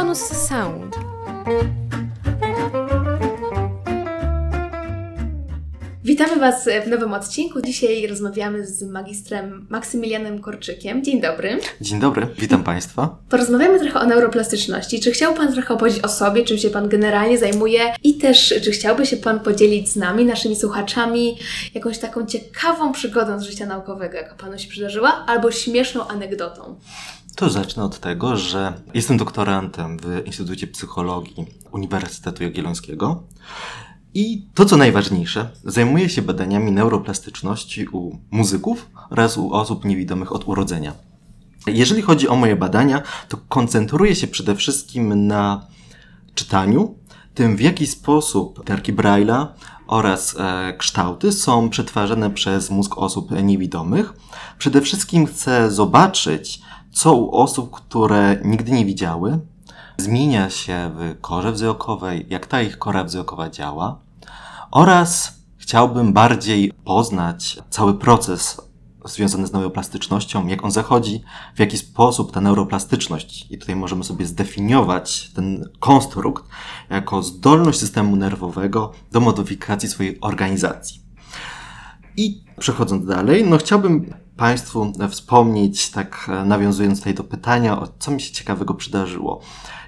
Neuronus Sound. Witamy Was w nowym odcinku. Dzisiaj rozmawiamy z magistrem Maksymilianem Korczykiem. Dzień dobry. Dzień dobry, witam Państwa. Porozmawiamy trochę o neuroplastyczności. Czy chciał Pan trochę opowiedzieć o sobie, czym się Pan generalnie zajmuje i też czy chciałby się Pan podzielić z nami, naszymi słuchaczami, jakąś taką ciekawą przygodą z życia naukowego, jaka Panu się przydarzyła, albo śmieszną anegdotą? To zacznę od tego, że jestem doktorantem w Instytucie Psychologii Uniwersytetu Jagiellońskiego. I to, co najważniejsze, zajmuję się badaniami neuroplastyczności u muzyków oraz u osób niewidomych od urodzenia. Jeżeli chodzi o moje badania, to koncentruję się przede wszystkim na czytaniu, tym w jaki sposób literki Braille'a oraz e, kształty są przetwarzane przez mózg osób niewidomych. Przede wszystkim chcę zobaczyć, co u osób, które nigdy nie widziały, zmienia się w korze wzrokowej, jak ta ich kora wzrokowa działa oraz chciałbym bardziej poznać cały proces związany z neuroplastycznością, jak on zachodzi, w jaki sposób ta neuroplastyczność, i tutaj możemy sobie zdefiniować ten konstrukt jako zdolność systemu nerwowego do modyfikacji swojej organizacji. I przechodząc dalej, no chciałbym Państwu wspomnieć, tak nawiązując tutaj do pytania, o co mi się ciekawego przydarzyło.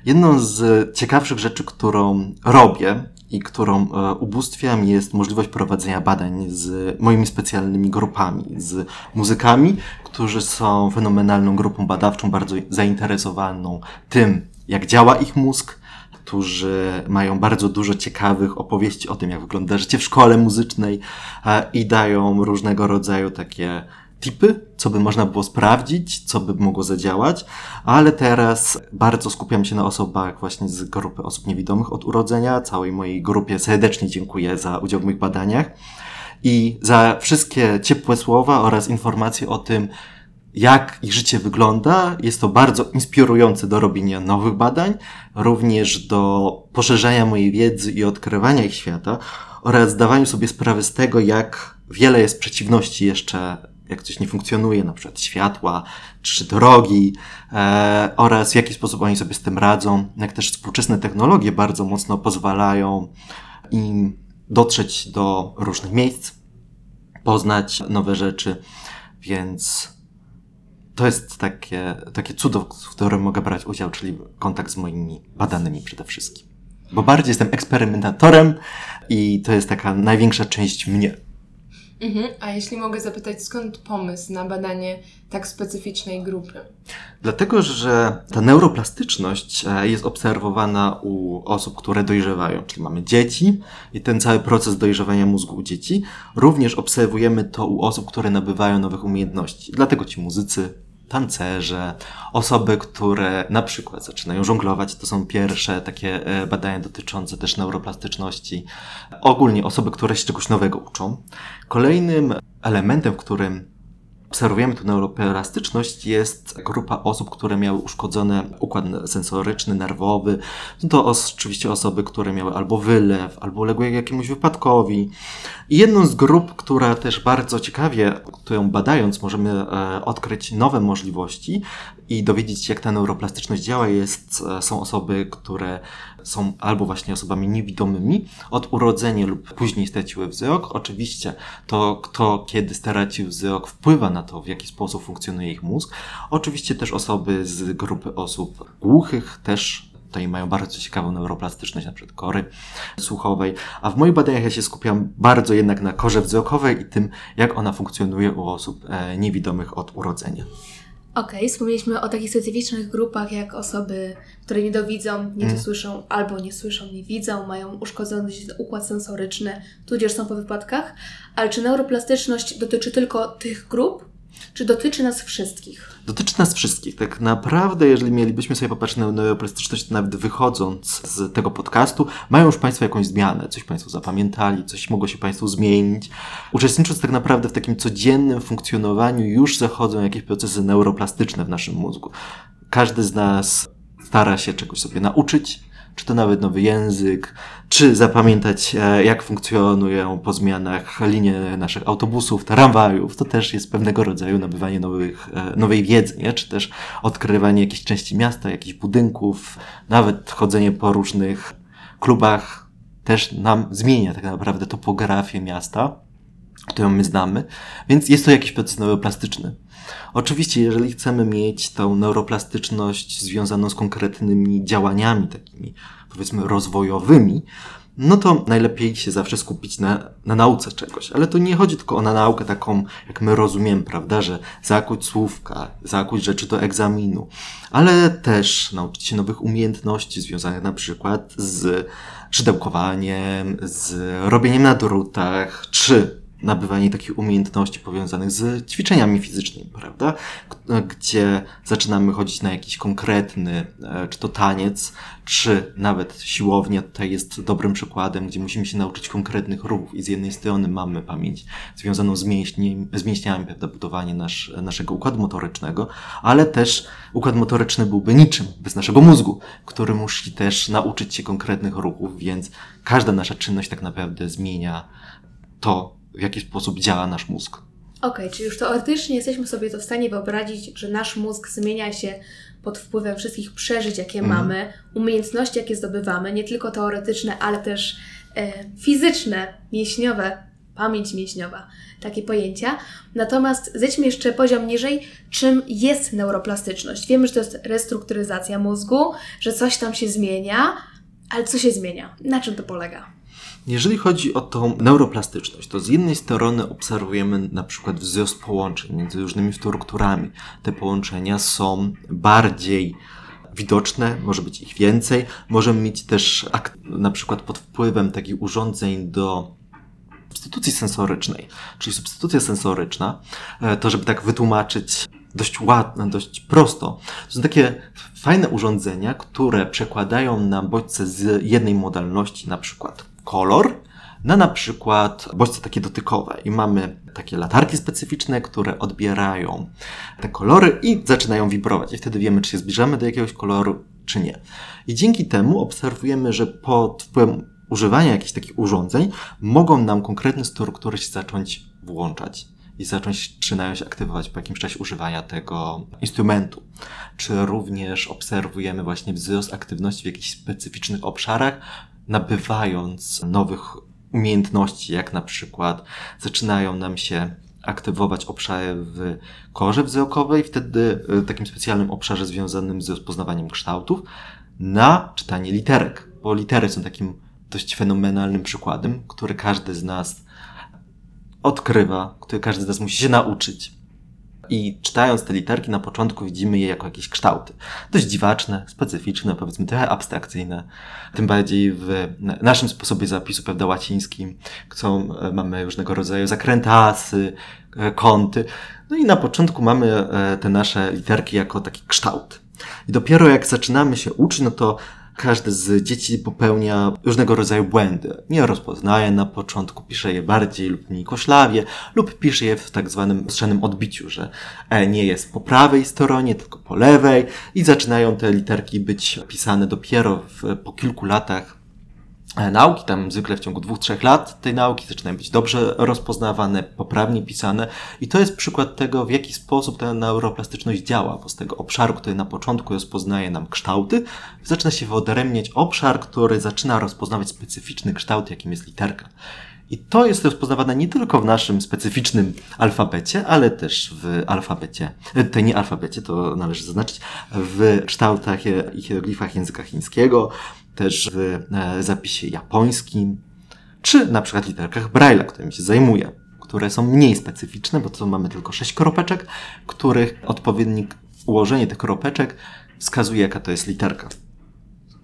Jedną z ciekawszych rzeczy, którą robię i którą e, ubóstwiam, jest możliwość prowadzenia badań z moimi specjalnymi grupami, z muzykami, którzy są fenomenalną grupą badawczą, bardzo zainteresowaną tym, jak działa ich mózg, którzy mają bardzo dużo ciekawych opowieści o tym, jak wygląda życie w szkole muzycznej i dają różnego rodzaju takie tipy, co by można było sprawdzić, co by mogło zadziałać, ale teraz bardzo skupiam się na osobach właśnie z grupy osób niewidomych od urodzenia. Całej mojej grupie serdecznie dziękuję za udział w moich badaniach i za wszystkie ciepłe słowa oraz informacje o tym, jak ich życie wygląda. Jest to bardzo inspirujące do robienia nowych badań, również do poszerzania mojej wiedzy i odkrywania ich świata oraz zdawaniu sobie sprawy z tego, jak wiele jest przeciwności jeszcze jak coś nie funkcjonuje, na przykład światła czy drogi, e, oraz w jaki sposób oni sobie z tym radzą, jak też współczesne technologie bardzo mocno pozwalają im dotrzeć do różnych miejsc, poznać nowe rzeczy, więc to jest takie, takie cudo, w którym mogę brać udział, czyli kontakt z moimi badanymi przede wszystkim. Bo bardziej jestem eksperymentatorem i to jest taka największa część mnie. Mhm. A jeśli mogę zapytać, skąd pomysł na badanie tak specyficznej grupy? Dlatego, że ta neuroplastyczność e, jest obserwowana u osób, które dojrzewają, czyli mamy dzieci i ten cały proces dojrzewania mózgu u dzieci. Również obserwujemy to u osób, które nabywają nowych umiejętności. Dlatego ci muzycy tancerze, osoby, które na przykład zaczynają żonglować, to są pierwsze takie e, badania dotyczące też neuroplastyczności. Ogólnie osoby, które się czegoś nowego uczą. Kolejnym elementem, w którym obserwujemy tu neuroplastyczność, jest grupa osób, które miały uszkodzony układ sensoryczny, nerwowy. Są to oczywiście osoby, które miały albo wylew, albo uległy jakiemuś wypadkowi. I jedną z grup, która też bardzo ciekawie, którą badając możemy e, odkryć nowe możliwości i dowiedzieć się, jak ta neuroplastyczność działa, jest, e, są osoby, które są albo właśnie osobami niewidomymi od urodzenia lub później straciły wzrok. Oczywiście to, kto kiedy stracił wzrok, wpływa na to, w jaki sposób funkcjonuje ich mózg. Oczywiście też osoby z grupy osób głuchych też tutaj mają bardzo ciekawą neuroplastyczność, na przykład kory słuchowej, a w moich badaniach ja się skupiam bardzo jednak na korze wzrokowej i tym, jak ona funkcjonuje u osób e, niewidomych od urodzenia. Okej, okay, wspomnieliśmy o takich specyficznych grupach, jak osoby, które niedowidzą, nie mm. słyszą, albo nie słyszą, nie widzą, mają uszkodzony układ sensoryczny, tudzież są po wypadkach. Ale czy neuroplastyczność dotyczy tylko tych grup, czy dotyczy nas wszystkich? Dotyczy nas wszystkich. Tak naprawdę, jeżeli mielibyśmy sobie popatrzeć na neuroplastyczność, nawet wychodząc z tego podcastu, mają już Państwo jakąś zmianę, coś Państwo zapamiętali, coś mogło się Państwu zmienić. Uczestnicząc tak naprawdę w takim codziennym funkcjonowaniu, już zachodzą jakieś procesy neuroplastyczne w naszym mózgu. Każdy z nas stara się czegoś sobie nauczyć, czy to nawet nowy język, czy zapamiętać, e, jak funkcjonują po zmianach linie naszych autobusów, tramwajów. To też jest pewnego rodzaju nabywanie nowych, e, nowej wiedzy, nie? czy też odkrywanie jakiejś części miasta, jakichś budynków, nawet chodzenie po różnych klubach też nam zmienia tak naprawdę topografię miasta, którą my znamy, więc jest to jakiś proces neuroplastyczny. Oczywiście, jeżeli chcemy mieć tą neuroplastyczność związaną z konkretnymi działaniami, takimi powiedzmy rozwojowymi, no to najlepiej się zawsze skupić na, na nauce czegoś. Ale to nie chodzi tylko o na naukę taką, jak my rozumiemy, prawda, że zakuć słówka, zakuć rzeczy do egzaminu, ale też nauczyć się nowych umiejętności związanych na przykład z szydełkowaniem, z robieniem na drutach, czy nabywanie takich umiejętności powiązanych z ćwiczeniami fizycznymi, prawda? Gdzie zaczynamy chodzić na jakiś konkretny, e, czy to taniec, czy nawet siłownia tutaj jest dobrym przykładem, gdzie musimy się nauczyć konkretnych ruchów i z jednej strony mamy pamięć związaną z, mięśni, z mięśniami, prawda, budowanie nasz, naszego układu motorycznego, ale też układ motoryczny byłby niczym bez naszego mózgu, który musi też nauczyć się konkretnych ruchów, więc każda nasza czynność tak naprawdę zmienia to, w jaki sposób działa nasz mózg. Okej, okay, czyli już teoretycznie jesteśmy sobie to w stanie wyobrazić, że nasz mózg zmienia się pod wpływem wszystkich przeżyć, jakie mm. mamy, umiejętności, jakie zdobywamy, nie tylko teoretyczne, ale też e, fizyczne, mięśniowe, pamięć mięśniowa, takie pojęcia. Natomiast zejdźmy jeszcze poziom niżej, czym jest neuroplastyczność. Wiemy, że to jest restrukturyzacja mózgu, że coś tam się zmienia, ale co się zmienia? Na czym to polega? Jeżeli chodzi o tą neuroplastyczność, to z jednej strony obserwujemy na przykład wzrost połączeń między różnymi strukturami. Te połączenia są bardziej widoczne, może być ich więcej. Możemy mieć też na przykład pod wpływem takich urządzeń do substytucji sensorycznej, czyli substytucja sensoryczna, e, to żeby tak wytłumaczyć dość ładne, dość prosto. To są takie fajne urządzenia, które przekładają nam bodźce z jednej modalności, na przykład kolor na na przykład bodźce takie dotykowe i mamy takie latarki specyficzne, które odbierają te kolory i zaczynają wibrować i wtedy wiemy, czy się zbliżamy do jakiegoś koloru, czy nie. I dzięki temu obserwujemy, że pod wpływem używania jakichś takich urządzeń mogą nam konkretne struktury się zacząć włączać i zacząć zaczynają się aktywować po jakimś czasie używania tego instrumentu. Czy również obserwujemy właśnie wzrost aktywności w jakichś specyficznych obszarach, nabywając nowych umiejętności, jak na przykład zaczynają nam się aktywować obszary w korze wzrokowej, wtedy w takim specjalnym obszarze związanym z rozpoznawaniem kształtów, na czytanie literek, bo litery są takim dość fenomenalnym przykładem, który każdy z nas odkrywa, który każdy z nas musi się nauczyć. I czytając te literki na początku widzimy je jako jakieś kształty. Dość dziwaczne, specyficzne, powiedzmy trochę abstrakcyjne. Tym bardziej w naszym sposobie zapisu, prawda, łacińskim, są, e, mamy różnego rodzaju zakrętasy, e, kąty. No i na początku mamy e, te nasze literki jako taki kształt. I dopiero jak zaczynamy się uczyć, no to każdy z dzieci popełnia różnego rodzaju błędy. Nie rozpoznaje na początku, pisze je bardziej lub mniej koszlawie, lub pisze je w tak zwanym strzelnym odbiciu, że E nie jest po prawej stronie, tylko po lewej i zaczynają te literki być pisane dopiero w, po kilku latach nauki, tam zwykle w ciągu dwóch, trzech lat tej nauki zaczynają być dobrze rozpoznawane, poprawnie pisane i to jest przykład tego, w jaki sposób ta neuroplastyczność działa, bo z tego obszaru, który na początku rozpoznaje nam kształty, zaczyna się wyodrębniać obszar, który zaczyna rozpoznawać specyficzny kształt, jakim jest literka. I to jest rozpoznawane nie tylko w naszym specyficznym alfabecie, ale też w alfabecie, e, to nie alfabecie, to należy zaznaczyć, w kształtach i hieroglifach języka chińskiego, też w e, zapisie japońskim, czy na przykład literkach Braille'a, którymi się zajmuję, które są mniej specyficzne, bo to mamy tylko sześć kropeczek, których odpowiednik ułożenie tych kropeczek wskazuje, jaka to jest literka.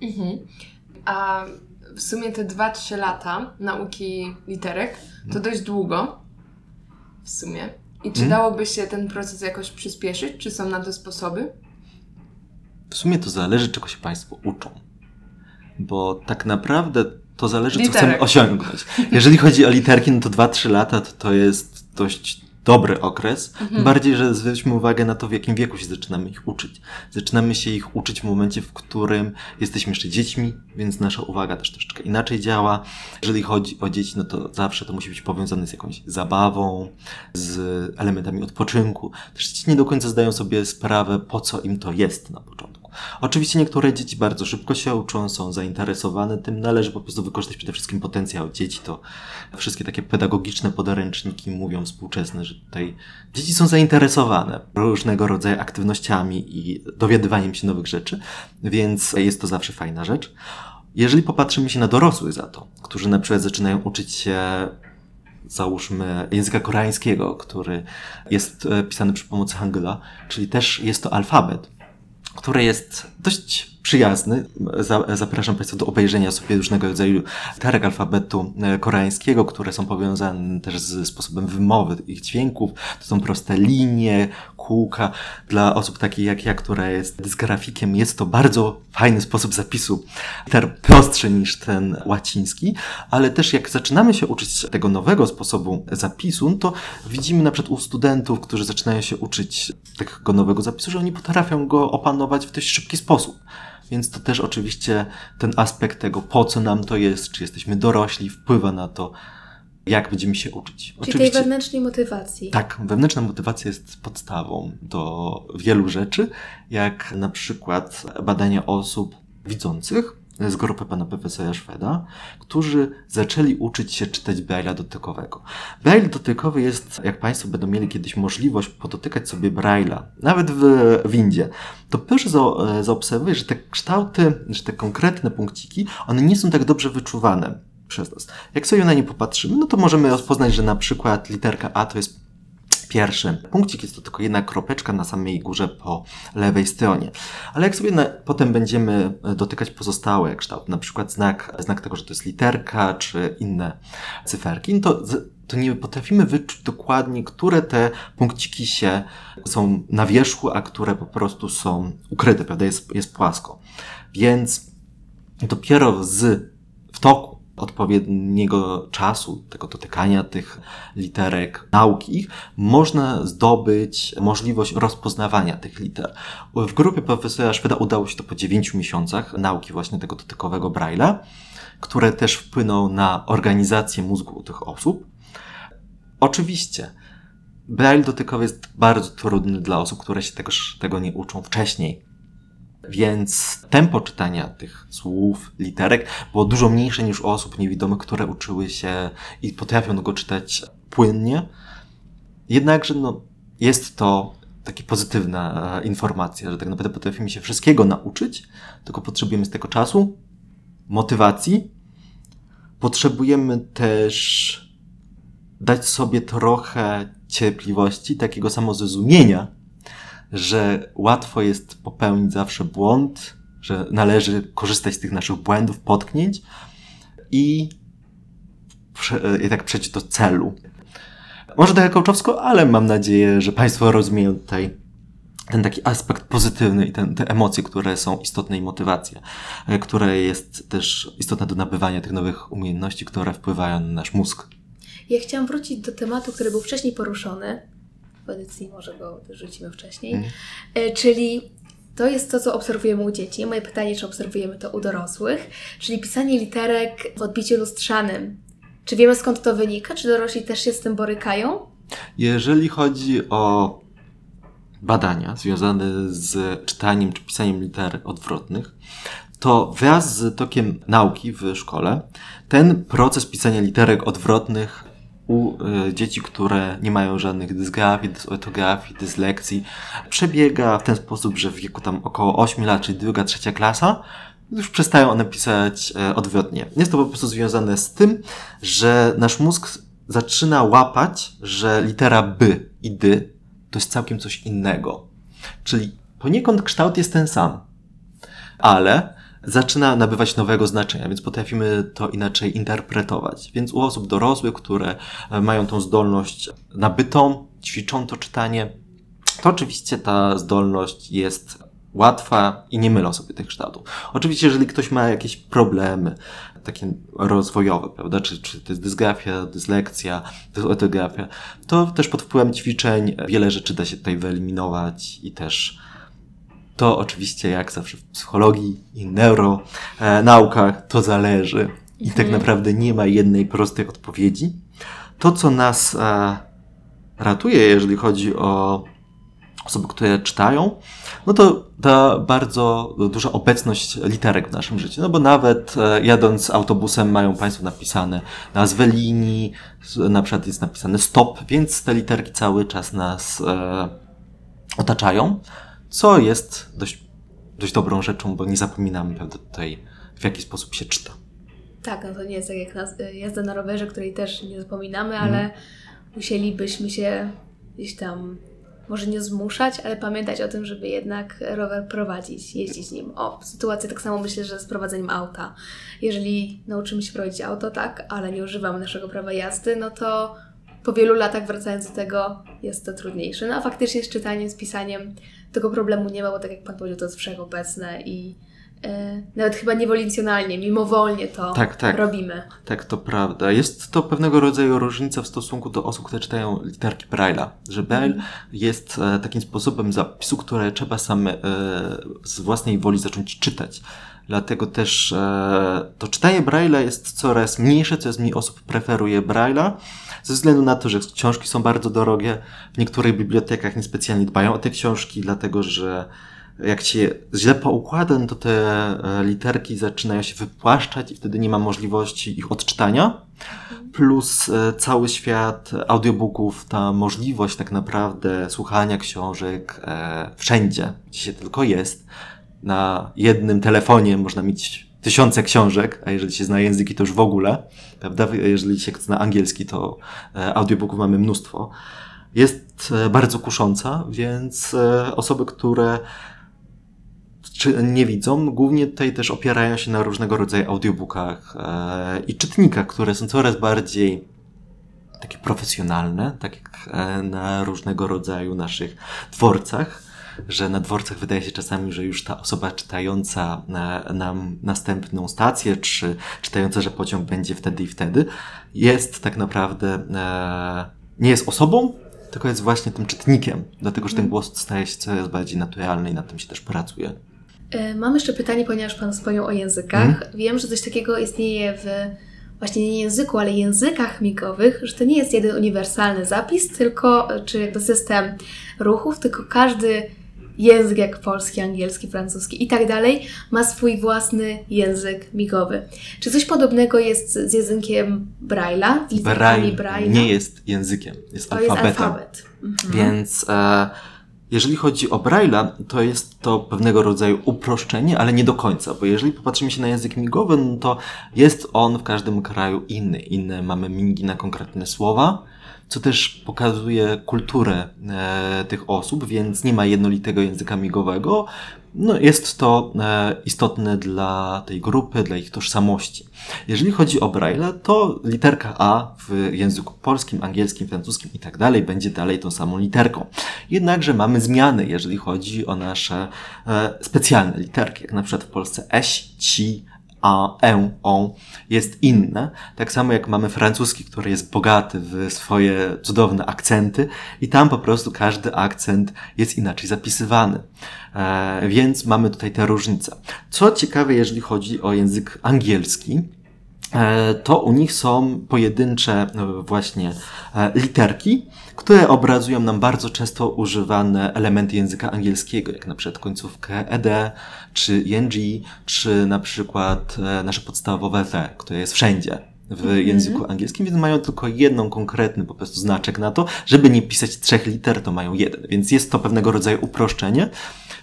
Mhm. A w sumie te 2-3 lata nauki literek to mhm. dość długo. W sumie. I czy hmm? dałoby się ten proces jakoś przyspieszyć? Czy są na to sposoby? W sumie to zależy, czego się Państwo uczą bo tak naprawdę to zależy, Literek. co chcemy osiągnąć. Jeżeli chodzi o literki, no to 2-3 lata to, to jest dość dobry okres, tym bardziej, że zwróćmy uwagę na to, w jakim wieku się zaczynamy ich uczyć. Zaczynamy się ich uczyć w momencie, w którym jesteśmy jeszcze dziećmi, więc nasza uwaga też troszeczkę inaczej działa. Jeżeli chodzi o dzieci, no to zawsze to musi być powiązane z jakąś zabawą, z elementami odpoczynku. Też dzieci nie do końca zdają sobie sprawę, po co im to jest na początku. Oczywiście niektóre dzieci bardzo szybko się uczą, są zainteresowane tym. Należy po prostu wykorzystać przede wszystkim potencjał dzieci. To wszystkie takie pedagogiczne podręczniki mówią współczesne, że tutaj dzieci są zainteresowane różnego rodzaju aktywnościami i dowiadywaniem się nowych rzeczy, więc jest to zawsze fajna rzecz. Jeżeli popatrzymy się na dorosłych za to, którzy na przykład zaczynają uczyć się załóżmy języka koreańskiego, który jest e, pisany przy pomocy hangula, czyli też jest to alfabet, który jest dość przyjazny. Za, zapraszam Państwa do obejrzenia sobie różnego rodzaju literek alfabetu e, koreańskiego, które są powiązane też z sposobem wymowy ich dźwięków. To są proste linie, kółka. Dla osób takich jak ja, która jest dysgrafikiem, jest to bardzo fajny sposób zapisu. Liter prostszy niż ten łaciński, ale też jak zaczynamy się uczyć tego nowego sposobu zapisu, to widzimy na przykład u studentów, którzy zaczynają się uczyć tego nowego zapisu, że oni potrafią go opanować w dość szybki sposób. Więc to też oczywiście ten aspekt tego, po co nam to jest, czy jesteśmy dorośli, wpływa na to, jak będziemy się uczyć. Czyli oczywiście, tej wewnętrznej motywacji. tak, wewnętrzna motywacja jest podstawą do wielu rzeczy, jak na przykład badania osób widzących z grupy pana profesora Szweda, którzy zaczęli uczyć się czytać Braille'a dotykowego. Braille dotykowy jest, jak Państwo będą mieli kiedyś możliwość podotykać sobie Braille'a, nawet w windzie, to proszę za- zaobserwować, że te kształty, że te konkretne punkciki, one nie są tak dobrze wyczuwane przez nas. Jak sobie na nie popatrzymy, no to możemy rozpoznać, że na przykład literka A to jest pierwszy punkcik, jest to tylko jedna kropeczka na samej górze po lewej stronie. Ale jak sobie na, potem będziemy dotykać pozostałe kształty, na przykład znak, znak tego, że to jest literka, czy inne cyferki, no to, to nie potrafimy wyczuć dokładnie, które te punkciki się są na wierzchu, a które po prostu są ukryte, prawda, jest, jest płasko. Więc dopiero z w toku odpowiedniego czasu, tego dotykania tych literek, nauki ich, można zdobyć możliwość rozpoznawania tych liter. W grupie profesora Szweda udało się to po 9 miesiącach nauki właśnie tego dotykowego Braille'a, które też wpłyną na organizację mózgu u tych osób. Oczywiście, Braille dotykowy jest bardzo trudny dla osób, które się tegoż, tego nie uczą wcześniej. Więc tempo czytania tych słów, literek było dużo mniejsze niż u osób niewidomych, które uczyły się i potrafią go czytać płynnie. Jednakże no, jest to taka pozytywna e, informacja, że tak naprawdę potrafimy się wszystkiego nauczyć, tylko potrzebujemy z tego czasu, motywacji. Potrzebujemy też dać sobie trochę cierpliwości, takiego samozrozumienia, że łatwo jest popełnić zawsze błąd, że należy korzystać z tych naszych błędów, potknięć i, prze, i tak przejść do celu. Może trochę kołczowsko, ale mam nadzieję, że Państwo rozumieją tutaj ten taki aspekt pozytywny i ten, te emocje, które są istotne i motywacja, e, które jest też istotne do nabywania tych nowych umiejętności, które wpływają na nasz mózg. Ja chciałam wrócić do tematu, który był wcześniej poruszony. Edycji może go rzucimy wcześniej. Mhm. E, czyli to jest to, co obserwujemy u dzieci. Moje pytanie, czy obserwujemy to u dorosłych, czyli pisanie literek w odbiciu lustrzanym. Czy wiemy skąd to wynika? Czy dorośli też się z tym borykają? Jeżeli chodzi o badania związane z czytaniem czy pisaniem liter odwrotnych, to wraz z tokiem nauki w szkole ten proces pisania literek odwrotnych u y, dzieci, które nie mają żadnych dysgrafii, dysortografii, dyslekcji, przebiega w ten sposób, że w wieku tam około 8 lat, czyli druga, trzecia klasa, już przestają one pisać e, odwrotnie. Jest to po prostu związane z tym, że nasz mózg zaczyna łapać, że litera B i D to jest całkiem coś innego. Czyli poniekąd kształt jest ten sam, ale zaczyna nabywać nowego znaczenia, więc potrafimy to inaczej interpretować. Więc u osób dorosłych, które e, mają tą zdolność nabytą, ćwiczą to czytanie, to oczywiście ta zdolność jest łatwa i nie mylą sobie tych kształtów. Oczywiście, jeżeli ktoś ma jakieś problemy, takie rozwojowe, prawda? Czy, czy to jest dysgrafia, dyslekcja, to jest ortografia. To też pod wpływem ćwiczeń wiele rzeczy da się tutaj wyeliminować i też to oczywiście, jak zawsze w psychologii i neuro e, to zależy. I tak naprawdę nie ma jednej prostej odpowiedzi. To, co nas e, ratuje, jeżeli chodzi o osoby, które czytają, no to ta bardzo duża obecność literek w naszym życiu. No bo nawet e, jadąc autobusem mają Państwo napisane nazwę linii, na przykład jest napisane stop, więc te literki cały czas nas otaczają, co jest dość, dość dobrą rzeczą, bo nie zapominamy prawda, tutaj, w jaki sposób się czyta. Tak, no to nie jest tak jak jazda na rowerze, której też nie zapominamy, ale mm. musielibyśmy się gdzieś tam może nie zmuszać, ale pamiętać o tym, żeby jednak rower prowadzić, jeździć nim. O, sytuacja tak samo myślę, że z prowadzeniem auta. Jeżeli nauczymy się prowadzić auto, tak, ale nie używamy naszego prawa jazdy, no to po wielu latach wracając do tego jest to trudniejsze. No a faktycznie z czytaniem, z pisaniem tego problemu nie ma, bo tak jak Pan powiedział, to jest wszechobecne i E, nawet chyba niewolincjonalnie, mimowolnie to tak, tak. robimy. Tak, to prawda. Jest to pewnego rodzaju różnica w stosunku do osób, które czytają literki Braille'a. Że Braille mm. jest e, takim sposobem zapisu, które trzeba same e, z własnej woli zacząć czytać. Dlatego też e, to czytanie Braille'a jest coraz mniejsze, coraz mniej osób preferuje Braille'a, ze względu na to, że książki są bardzo drogie. W niektórych bibliotekach niespecjalnie dbają o te książki, dlatego że jak się źle poukłada, no to te e, literki zaczynają się wypłaszczać i wtedy nie ma możliwości ich odczytania. Plus e, cały świat audiobooków, ta możliwość tak naprawdę słuchania książek e, wszędzie, gdzie się tylko jest. Na jednym telefonie można mieć tysiące książek, a jeżeli się zna języki, to już w ogóle, prawda? Jeżeli się zna angielski, to audiobooków mamy mnóstwo. Jest bardzo kusząca, więc osoby, które nie widzą, głównie tutaj też opierają się na różnego rodzaju audiobookach e, i czytnikach, które są coraz bardziej takie profesjonalne, tak jak e, na różnego rodzaju naszych dworcach, że na dworcach wydaje się czasami, że już ta osoba czytająca na, nam następną stację, czy czytająca, że pociąg będzie wtedy i wtedy, jest tak naprawdę, e, nie jest osobą, tylko jest właśnie tym czytnikiem, dlatego że ten głos staje się coraz bardziej naturalny i nad tym się też pracuje. E, mam jeszcze pytanie, ponieważ Pan wspomniał o językach. Mm. Wiem, że coś takiego istnieje w właśnie nie języku, ale językach migowych, że to nie jest jeden uniwersalny zapis, tylko, czy jakby system ruchów, tylko każdy język jak polski, angielski, francuski i tak dalej ma swój własny język migowy. Czy coś podobnego jest z językiem Braille'a? Z Braille nie jest językiem, jest to alfabetem. Jest alfabet. Mhm. Więc... E jeżeli chodzi o Braille'a, to jest to pewnego rodzaju uproszczenie, ale nie do końca, bo jeżeli popatrzymy się na język migowy, no to jest on w każdym kraju inny. Inne mamy mingi na konkretne słowa, co też pokazuje kulturę e, tych osób, więc nie ma jednolitego języka migowego. No, jest to e, istotne dla tej grupy, dla ich tożsamości. Jeżeli chodzi o Braille, to literka A w języku polskim, angielskim, francuskim i tak dalej będzie dalej tą samą literką. Jednakże mamy zmiany, jeżeli chodzi o nasze e, specjalne literki, jak na przykład w Polsce eś, ci, a, e, on jest inne. Tak samo jak mamy francuski, który jest bogaty w swoje cudowne akcenty i tam po prostu każdy akcent jest inaczej zapisywany. E, więc mamy tutaj te różnice. Co ciekawe, jeżeli chodzi o język angielski, e, to u nich są pojedyncze e, właśnie e, literki, które obrazują nam bardzo często używane elementy języka angielskiego, jak na przykład końcówkę ed, czy ing, czy na przykład e, nasze podstawowe the, które jest wszędzie w mm -hmm. języku angielskim, więc mają tylko jedną konkretny po prostu znaczek na to, żeby nie pisać trzech liter, to mają jeden, więc jest to pewnego rodzaju uproszczenie.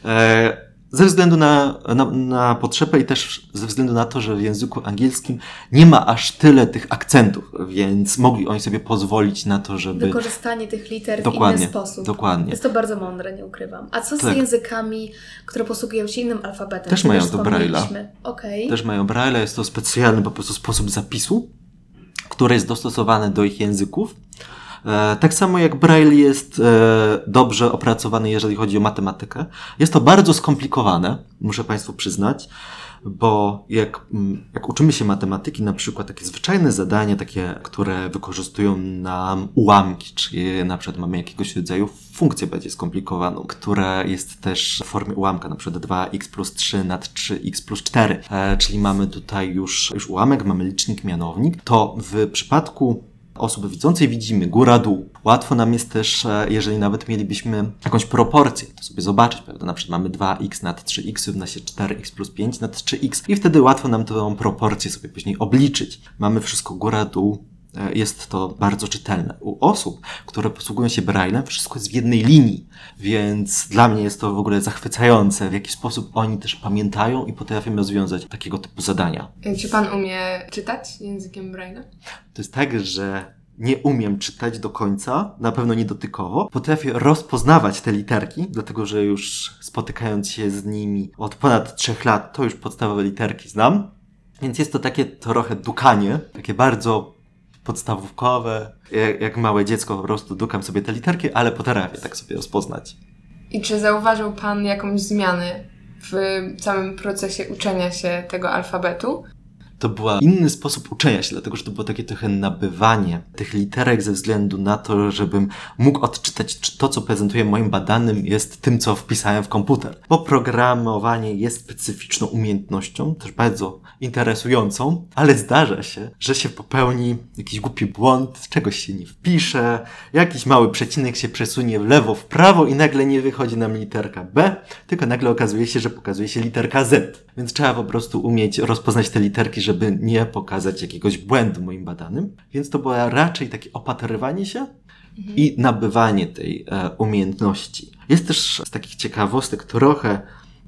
E, ze względu na, na, na potrzebę i też ze względu na to, że w języku angielskim nie ma aż tyle tych akcentów, więc mogli oni sobie pozwolić na to, żeby... Wykorzystanie tych liter dokładnie, w inny sposób. Dokładnie. Jest to bardzo mądre, nie ukrywam. A co z tak. językami, które posługują się innym alfabetem? Też mają to Braille'a. Okay. Też mają Braille'a, jest to specjalny po prostu sposób zapisu, który jest dostosowany do ich języków. E, tak samo jak Braille jest e, dobrze opracowany, jeżeli chodzi o matematykę. Jest to bardzo skomplikowane, muszę Państwu przyznać. bo jak, mm, jak uczymy się matematyki, na przykład takie zwyczajne zadania, takie, które wykorzystują nam ułamki, czyli na przykład mamy jakiegoś rodzaju funkcję bardziej skomplikowaną, która jest też w formie ułamka, na przykład 2x plus 3 nad 3x plus 4, e, czyli mamy tutaj już, już ułamek, mamy licznik, mianownik, to w przypadku osoby widzącej widzimy góra-dół. Łatwo nam jest też, e, jeżeli nawet mielibyśmy jakąś proporcję, to sobie zobaczyć, prawda? Na przykład mamy 2x nad 3x równa się 4x plus 5 nad 3x i wtedy łatwo nam tę proporcję sobie później obliczyć. Mamy wszystko góra-dół, jest to bardzo czytelne. U osób, które posługują się Braillem, wszystko jest w jednej linii, więc dla mnie jest to w ogóle zachwycające, w jaki sposób oni też pamiętają i potrafią rozwiązać takiego typu zadania. Czy pan umie czytać językiem Braille'a? To jest tak, że nie umiem czytać do końca, na pewno nie dotykowo. Potrafię rozpoznawać te literki, dlatego że już spotykając się z nimi od ponad trzech lat, to już podstawowe literki znam. Więc jest to takie trochę dukanie, takie bardzo podstawówkowe, jak, jak małe dziecko po prostu dukam sobie te literki, ale potrafię tak sobie rozpoznać. I czy zauważył Pan jakąś zmianę w całym procesie uczenia się tego alfabetu? To był inny sposób uczenia się, dlatego że to było takie trochę nabywanie tych literek ze względu na to, żebym mógł odczytać, czy to, co prezentuję moim badanym, jest tym, co wpisałem w komputer. Bo programowanie jest specyficzną umiejętnością, też bardzo interesującą, ale zdarza się, że się popełni jakiś głupi błąd, czegoś się nie wpisze, jakiś mały przecinek się przesunie w lewo, w prawo i nagle nie wychodzi nam literka B, tylko nagle okazuje się, że pokazuje się literka Z. Więc trzeba po prostu umieć rozpoznać te literki, żeby nie pokazać jakiegoś błędu moim badanym. Więc to było raczej takie opatrywanie się mhm. i nabywanie tej e, umiejętności. Jest też z takich ciekawostek trochę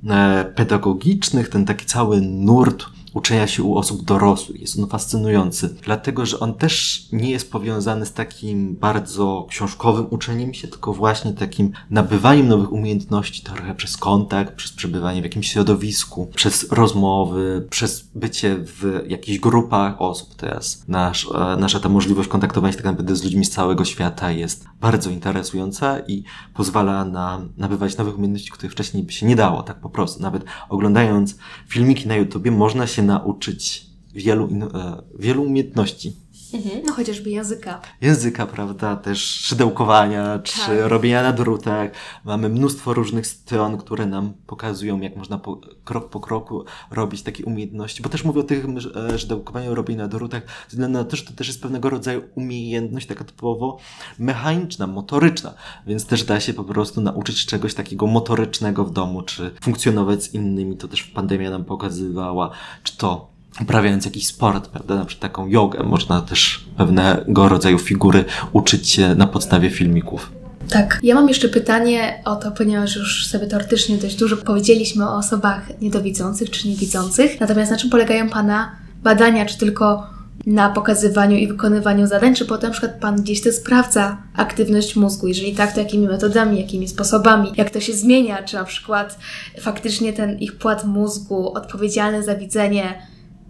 e, pedagogicznych ten taki cały nurt uczenia się u osób dorosłych. Jest on fascynujący, dlatego że on też nie jest powiązany z takim bardzo książkowym uczeniem się, tylko właśnie takim nabywaniem nowych umiejętności, trochę przez kontakt, przez przebywanie w jakimś środowisku, przez rozmowy, przez bycie w jakichś grupach osób. Teraz nasz, e, nasza ta możliwość kontaktowania się tak naprawdę z ludźmi z całego świata jest bardzo interesująca i pozwala na nabywać nowych umiejętności, których wcześniej by się nie dało, tak po prostu. Nawet oglądając filmiki na YouTubie można się nauczyć wielu, e, wielu umiejętności. Mhm. No chociażby języka. Języka, prawda, też szydełkowania, czy tak. robienia na drutach. Mamy mnóstwo różnych stron, które nam pokazują, jak można po, krok po kroku robić takie umiejętności. Bo też mówię o tym e, szydełkowaniu, robieniu na drutach, ze względu na to, że to też jest pewnego rodzaju umiejętność, taka typowo mechaniczna, motoryczna. Więc też da się po prostu nauczyć czegoś takiego motorycznego w domu, czy funkcjonować z innymi. To też pandemia nam pokazywała, czy to uprawiając jakiś sport, prawda, na przykład taką jogę, można też pewnego rodzaju figury uczyć się na podstawie filmików. Tak. Ja mam jeszcze pytanie o to, ponieważ już sobie teoretycznie dość dużo powiedzieliśmy o osobach niedowidzących czy niewidzących. Natomiast na czym polegają Pana badania? Czy tylko na pokazywaniu i wykonywaniu zadań, czy potem na przykład Pan gdzieś to sprawdza aktywność mózgu? Jeżeli tak, to jakimi metodami, jakimi sposobami? Jak to się zmienia? Czy na przykład faktycznie ten ich płat mózgu odpowiedzialny za widzenie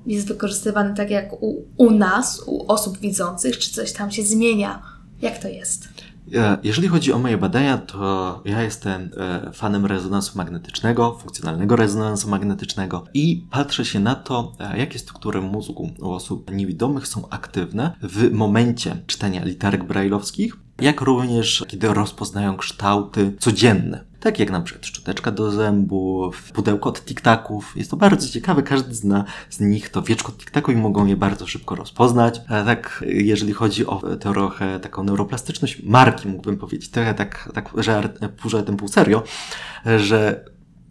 jest wykorzystywany tak jak u, u nas, u osób widzących, czy coś tam się zmienia? Jak to jest? Jeżeli chodzi o moje badania, to ja jestem e, fanem rezonansu magnetycznego, funkcjonalnego rezonansu magnetycznego i patrzę się na to, e, jakie struktury mózgu u osób niewidomych są aktywne w momencie czytania literek brajlowskich, jak również kiedy rozpoznają kształty codzienne. Tak jak na przykład szczoteczka do zębów, pudełko od tiktaków. Jest to bardzo ciekawe, każdy zna z nich to wieczko tiktaku i mogą je bardzo szybko rozpoznać. A tak, jeżeli chodzi o trochę taką neuroplastyczność marki, mógłbym powiedzieć, trochę tak, tak żart, pół serio, że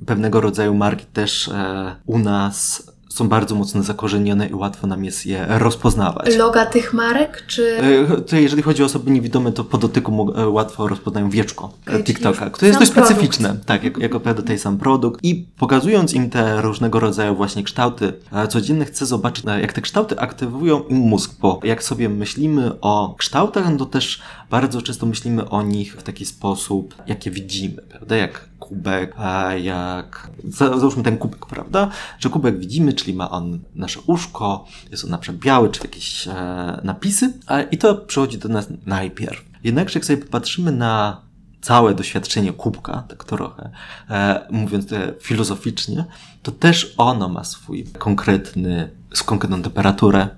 pewnego rodzaju marki też e, u nas są bardzo mocno zakorzenione i łatwo nam jest je rozpoznawać. Loga tych marek, czy... E, to jeżeli chodzi o osoby niewidome, to po dotyku e, łatwo rozpoznają wieczko okay, TikToka, które jest dość produkt. specyficzne, tak, jako, jako ten sam produkt i pokazując im te różnego rodzaju właśnie kształty e, codzienne, chcę zobaczyć, jak te kształty aktywują im mózg, bo jak sobie myślimy o kształtach, no to też bardzo często myślimy o nich w taki sposób, jakie widzimy, prawda, jak kubek, jak, załóżmy ten kubek, prawda, że kubek widzimy, czyli ma on nasze uszko, jest on na przykład biały, czy jakieś e, napisy, a, i to przychodzi do nas najpierw. Jednakże jak sobie popatrzymy na całe doświadczenie kubka, tak trochę, e, mówiąc e, filozoficznie, to też ono ma swój konkretny, konkretną temperaturę,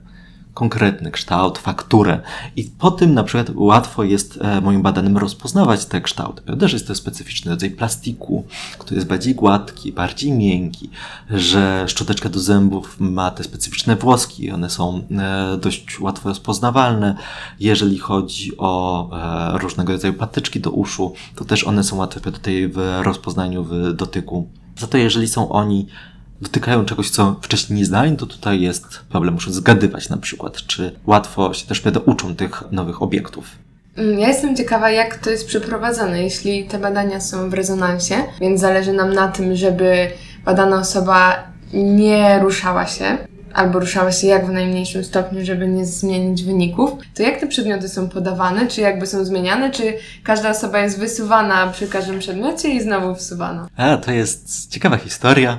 konkretny kształt, fakturę. I po tym na przykład łatwo jest e, moim badanym rozpoznawać te kształty. Prawda, że jest to specyficzny rodzaj plastiku, który jest bardziej gładki, bardziej miękki, że szczoteczka do zębów ma te specyficzne włoski, one są e, dość łatwo rozpoznawalne. Jeżeli chodzi o e, różnego rodzaju patyczki do uszu, to też one są łatwe tutaj w rozpoznaniu, w dotyku. Za to jeżeli są oni dotykają czegoś, co wcześniej nie znali, to tutaj jest problem. Muszę zgadywać na przykład, czy łatwo się też wtedy uczą tych nowych obiektów. Mm, Ja jestem ciekawa, jak to jest przeprowadzane, jeśli te badania są w rezonansie, więc zależy nam na tym, żeby badana osoba nie ruszała się, albo ruszała się jak w najmniejszym stopniu, żeby nie zmienić wyników. To jak te przedmioty są podawane? Czy jakby są zmieniane? Czy każda osoba jest wysuwana przy każdym przedmiocie i znowu wsuwana? A, to jest ciekawa historia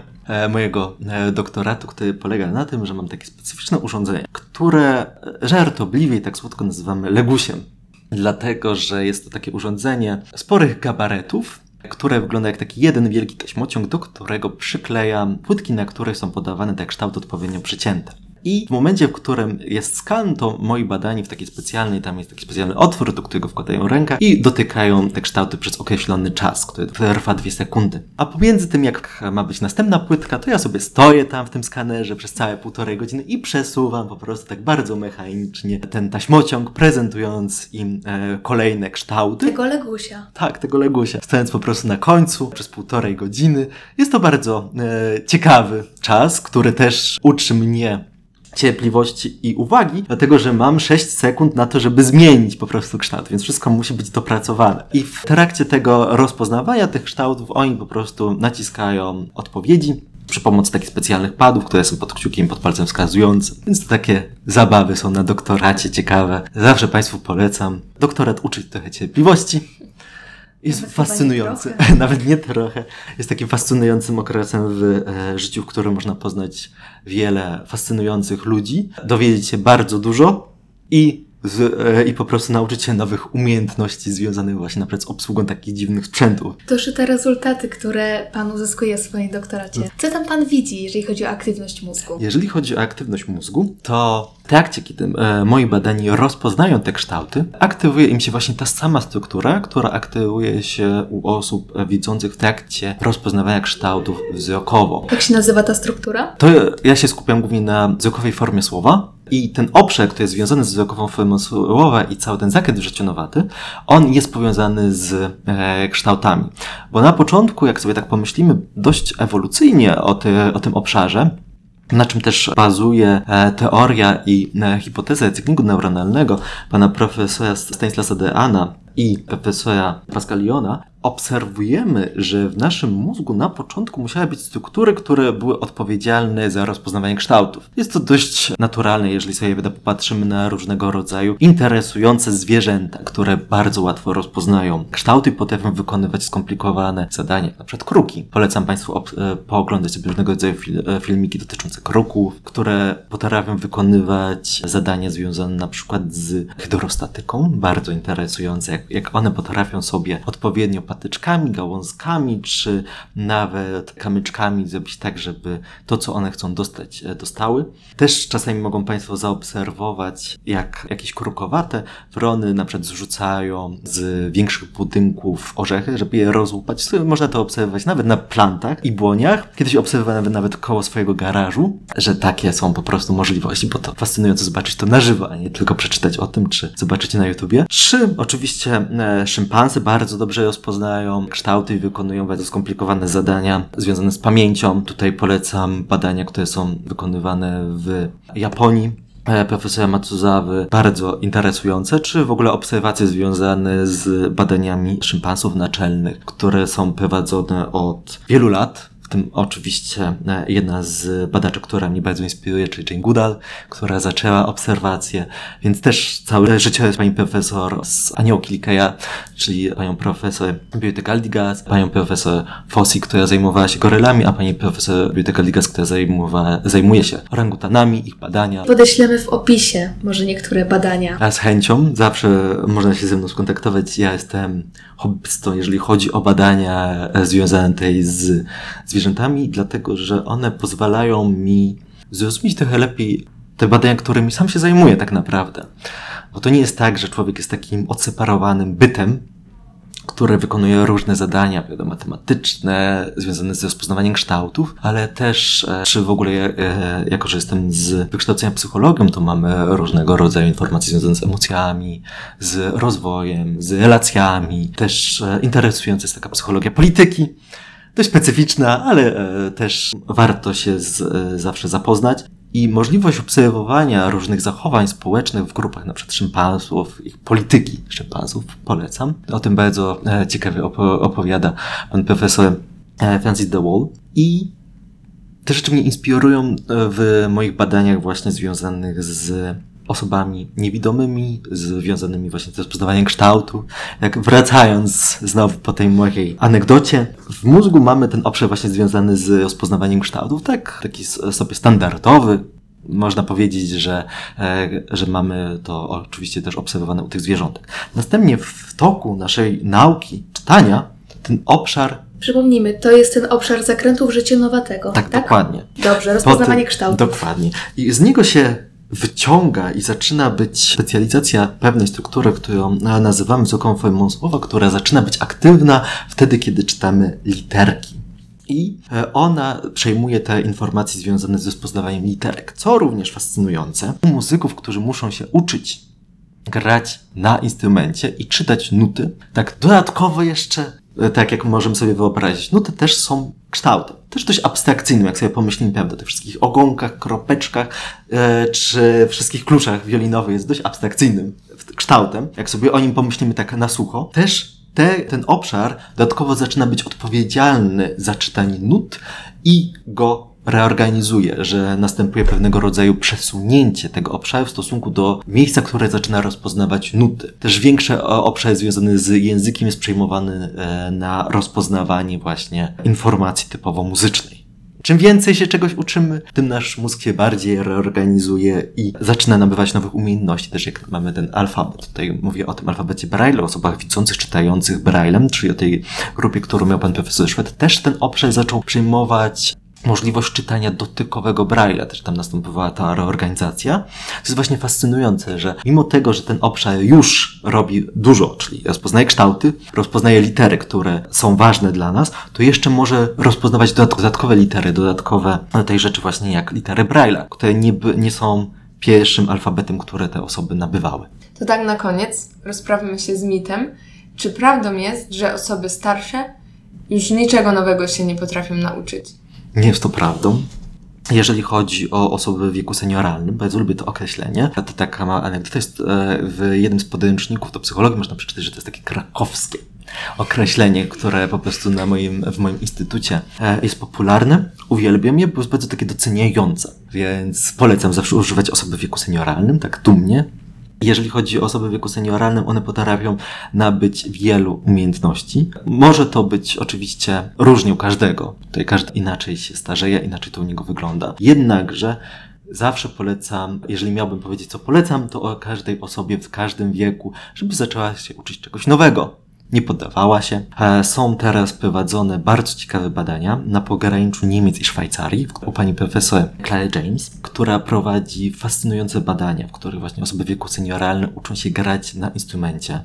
mojego e, doktoratu, który polega na tym, że mam takie specyficzne urządzenie, które e, żartobliwie i tak słodko nazywamy legusiem. Dlatego, że jest to takie urządzenie sporych gabaretów, które wygląda jak taki jeden wielki taśmociąg, do którego przyklejam płytki, na których są podawane te kształty odpowiednio przycięte. I w momencie, w którym jest skan, to moi badani w takiej specjalnej, tam jest taki specjalny otwór, do którego wkładają rękę i dotykają te kształty przez określony czas, który trwa dwie sekundy. A pomiędzy tym, jak ma być następna płytka, to ja sobie stoję tam w tym skanerze przez całe półtorej godziny i przesuwam po prostu tak bardzo mechanicznie ten taśmociąg, prezentując im e, kolejne kształty. Tego legusia. Tak, tego legusia. Stojąc po prostu na końcu przez półtorej godziny. Jest to bardzo e, ciekawy czas, który też uczy mnie cierpliwości i uwagi, dlatego że mam 6 sekund na to, żeby zmienić po prostu kształt, więc wszystko musi być dopracowane. I w trakcie tego rozpoznawania tych kształtów oni po prostu naciskają odpowiedzi przy pomocy takich specjalnych padów, które są pod kciukiem, pod palcem wskazującym. Więc to takie zabawy są na doktoracie ciekawe. Zawsze Państwu polecam. Doktorat uczy trochę cierpliwości. Jest Nawet nie fascynujący, trochę. nawet nie trochę. Jest takim fascynującym okresem w e, życiu, w którym można poznać wiele fascynujących ludzi, dowiedzieć się bardzo dużo i, z, e, i po prostu nauczyć się nowych umiejętności związanych właśnie na przykład z obsługą takich dziwnych sprzętów. To już te rezultaty, które Pan uzyskuje w swoim doktoracie. Co tam Pan widzi, jeżeli chodzi o aktywność mózgu? Jeżeli chodzi o aktywność mózgu, to w trakcie, kiedy e, moi badani rozpoznają te kształty, aktywuje im się właśnie ta sama struktura, która aktywuje się u osób widzących w trakcie rozpoznawania kształtów wzrokowo. Jak się nazywa ta struktura? To ja się skupiam głównie na wzrokowej formie słowa i ten obszar, który jest związany z wzrokową formą słowa i cały ten zakręt wrzecionowaty, on jest powiązany z e, kształtami. Bo na początku, jak sobie tak pomyślimy dość ewolucyjnie o, ty, o tym obszarze, na czym też bazuje e, teoria i e, hipoteza cyklingu neuronalnego pana profesora Stanislasa Deana i profesora Pascaliona, obserwujemy, że w naszym mózgu na początku musiały być struktury, które były odpowiedzialne za rozpoznawanie kształtów. Jest to dość naturalne, jeżeli sobie popatrzymy na różnego rodzaju interesujące zwierzęta, które bardzo łatwo rozpoznają kształty i potrafią wykonywać skomplikowane zadania, na przykład kruki. Polecam Państwu e, pooglądać sobie różnego rodzaju fil- e, filmiki dotyczące kruków, które potrafią wykonywać zadania związane na przykład z hydrostatyką, bardzo interesujące, jak, one potrafią sobie odpowiednio patyczkami, gałązkami, czy nawet kamyczkami zrobić tak, żeby to, co one chcą dostać, e, dostały. Też czasami mogą Państwo zaobserwować, jak jakieś krukowate wrony na przykład zrzucają z większych budynków orzechy, żeby je rozłupać. Można to obserwować nawet na plantach i błoniach. Kiedyś obserwowałem nawet, koło swojego garażu, że takie są po prostu możliwości, bo to fascynujące zobaczyć to na żywo, a nie tylko przeczytać o tym, czy zobaczycie na YouTubie. Trzy, oczywiście e, szympansy bardzo dobrze rozpoznają kształty i wykonują bardzo skomplikowane zadania związane z pamięcią. Tutaj polecam badania, które są wykonywane w Japonii. E, profesora Matsuzawy, bardzo interesujące, czy w ogóle obserwacje związane z badaniami szympansów naczelnych, które są prowadzone od wielu lat w tym oczywiście e, jedna z badaczy, która mnie bardzo inspiruje, czyli Jane Goodall, która zaczęła obserwacje, więc też całe życie jest pani profesor z Aniołki Likeja, czyli panią profesor Beauty Galdigas, panią profesor Fossi, która zajmowała się gorylami, a pani profesor Beauty Galdigas, która zajmowała, zajmuje się orangutanami, ich badania. Podeślemy w opisie może niektóre badania. A z chęcią, zawsze można się ze mną skontaktować. Ja jestem hobbystą, jeżeli chodzi o badania związane tutaj z zwierzętami, dlatego że one pozwalają mi zrozumieć trochę lepiej te badania, którymi sam się zajmuję tak naprawdę. Bo to nie jest tak, że człowiek jest takim odseparowanym bytem, które wykonuje różne zadania, wiadomo, matematyczne, związane z rozpoznawaniem kształtów, ale też, e, czy w ogóle, e, jako że jestem z wykształcenia psychologiem, to mamy różnego rodzaju informacje związane z emocjami, z rozwojem, z relacjami, też e, interesująca jest taka psychologia polityki, dość specyficzna, ale też warto się z, zawsze zapoznać. I możliwość obserwowania różnych zachowań społecznych w grupach np. szympansów, ich polityki szympansów polecam. O tym bardzo e, ciekawie opo opowiada pan profesor e, Francis DeWall. I te rzeczy mnie inspirują e, w moich badaniach właśnie związanych z osobami niewidomymi, związanymi właśnie z rozpoznawaniem kształtu. Jak wracając znowu po tej mojej anegdocie, w mózgu mamy ten obszar właśnie związany z rozpoznawaniem kształtów, tak, taki sobie standardowy, można powiedzieć, że, e, że mamy to oczywiście też obserwowane u tych zwierzątek. Następnie w toku naszej nauki czytania ten obszar Przypomnijmy, to jest ten obszar zakrętów życienowatego. Tak, tak? dokładnie. Dobrze, rozpoznawanie kształtów. Dokładnie. I z niego się wyciąga i zaczyna być specjalizacja pewnej struktury, którą nazywamy wysoką formą słowa, która zaczyna być aktywna wtedy, kiedy czytamy literki. I e, ona przejmuje te informacje związane z rozpoznawaniem literek, co również fascynujące. U muzyków, którzy muszą się uczyć grać na instrumencie i czytać nuty, tak dodatkowo jeszcze E, tak jak możemy sobie wyobrazić. Te też są kształtem. Też dość abstrakcyjnym, jak sobie pomyślimy, prawda, tych wszystkich ogonkach, kropeczkach, e, czy wszystkich kluczach wiolinowych jest dość abstrakcyjnym kształtem. Jak sobie o nim pomyślimy tak na sucho, też te, ten obszar dodatkowo zaczyna być odpowiedzialny za czytanie nut i go reorganizuje, że następuje pewnego rodzaju przesunięcie tego obszaru w stosunku do miejsca, które zaczyna rozpoznawać nuty. Też większy obszar związany z językiem jest przejmowany e, na rozpoznawanie właśnie informacji typowo muzycznej. Czym więcej się czegoś uczymy, tym nasz mózg się bardziej reorganizuje i zaczyna nabywać nowych umiejętności. Też jak mamy ten alfabet, tutaj mówię o tym alfabecie Braille, o osobach widzących, czytających Braillem, czyli o tej grupie, którą miał pan profesor Szwed, też ten obszar zaczął przyjmować możliwość czytania dotykowego Braille'a, też tam następowała ta reorganizacja. To jest właśnie fascynujące, że mimo tego, że ten obszar już robi dużo, czyli rozpoznaje kształty, rozpoznaje litery, które są ważne dla nas, to jeszcze może rozpoznawać dodatkowe litery, dodatkowe tej rzeczy właśnie jak litery Braille'a, które nie, nie są pierwszym alfabetem, które te osoby nabywały. To tak na koniec rozprawmy się z mitem. Czy prawdą jest, że osoby starsze już niczego nowego się nie potrafią nauczyć? Nie jest to prawdą. Jeżeli chodzi o osoby w wieku senioralnym, bardzo lubię to określenie. To taka mała anegdota jest e, w jednym z podręczników do psychologii można przeczytać, że to jest takie krakowskie określenie, które po prostu na moim, w moim instytucie e, jest popularne. Uwielbiam je, bo jest bardzo takie doceniające. Więc polecam zawsze używać osoby w wieku senioralnym, tak dumnie, jeżeli chodzi o osoby w wieku senioralnym, one potrafią nabyć wielu umiejętności. Może to być oczywiście różnie u każdego. Tutaj każdy inaczej się starzeje, inaczej to u niego wygląda. Jednakże zawsze polecam, jeżeli miałbym powiedzieć, co polecam, to o każdej osobie w każdym wieku, żeby zaczęła się uczyć czegoś nowego nie poddawała się. E, są teraz prowadzone bardzo ciekawe badania na pograniczu Niemiec i Szwajcarii u pani profesor Claire James, która prowadzi fascynujące badania, w których właśnie osoby wieku senioralnym uczą się grać na instrumencie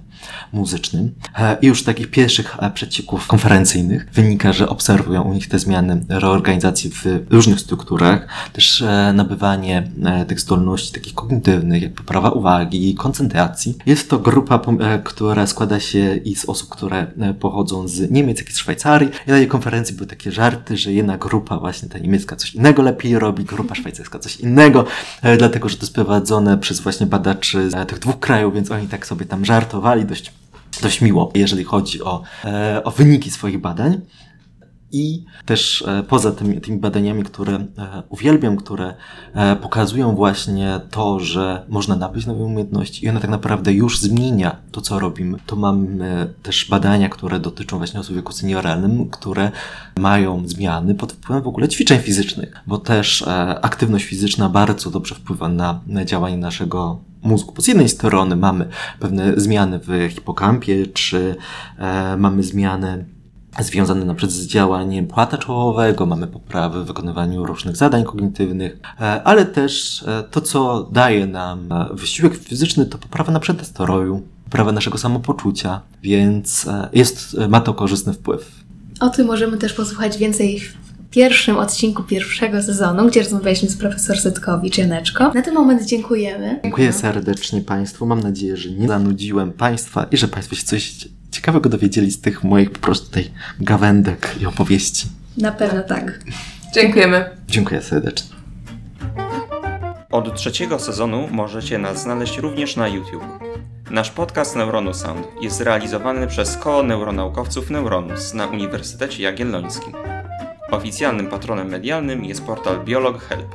muzycznym. E, I już z takich pierwszych e, przecieków konferencyjnych wynika, że obserwują u nich te zmiany reorganizacji w różnych strukturach, też nabywanie tych zdolności takich kognitywnych, jak poprawa uwagi, koncentracji. Jest to grupa, która składa się i z które e, pochodzą z Niemiec, jak i z Szwajcarii. I na tej konferencji były takie żarty, że jedna grupa, właśnie ta niemiecka, coś innego lepiej robi, grupa szwajcarska coś innego, e, dlatego że to jest prowadzone przez właśnie badaczy z tych dwóch krajów, więc oni tak sobie tam żartowali dość, dość miło, jeżeli chodzi o, e, o wyniki swoich badań. I też e, poza tymi, tymi badaniami, które e, uwielbiam, które e, pokazują właśnie to, że można nabyć nowe umiejętności i ona tak naprawdę już zmienia to, co robimy, to mamy też badania, które dotyczą właśnie osób w wieku senioralnym, które mają zmiany pod wpływem w ogóle ćwiczeń fizycznych, bo też aktywność fizyczna bardzo dobrze wpływa na, działanie naszego mózgu. Bo z jednej strony mamy pewne zmiany w hipokampie, czy mamy zmiany związane na przykład z działaniem płata czołowego, mamy poprawy w wykonywaniu różnych zadań kognitywnych, e, ale też e, to, co daje nam e, wysiłek fizyczny, to poprawa na przykład nastroju, poprawa naszego samopoczucia, więc jest, ma to korzystny wpływ. O tym możemy też posłuchać więcej pierwszym odcinku pierwszego sezonu, gdzie rozmawialiśmy z profesor Zytkowicz Janeczko. Na ten moment dziękujemy. Dziękuję serdecznie Państwu. Mam nadzieję, że nie zanudziłem Państwa i że Państwo się coś ciekawego dowiedzieli z tych moich po prostu tej gawędek i opowieści. Na pewno tak. Dziękujemy. Dziękuję serdecznie. Od trzeciego sezonu możecie nas znaleźć również na YouTube. Nasz podcast Neuronu Sound jest realizowany przez koło neuronaukowców Neuronus na Uniwersytecie Jagiellońskim. Oficjalnym patronem medialnym jest portal Biolog Help.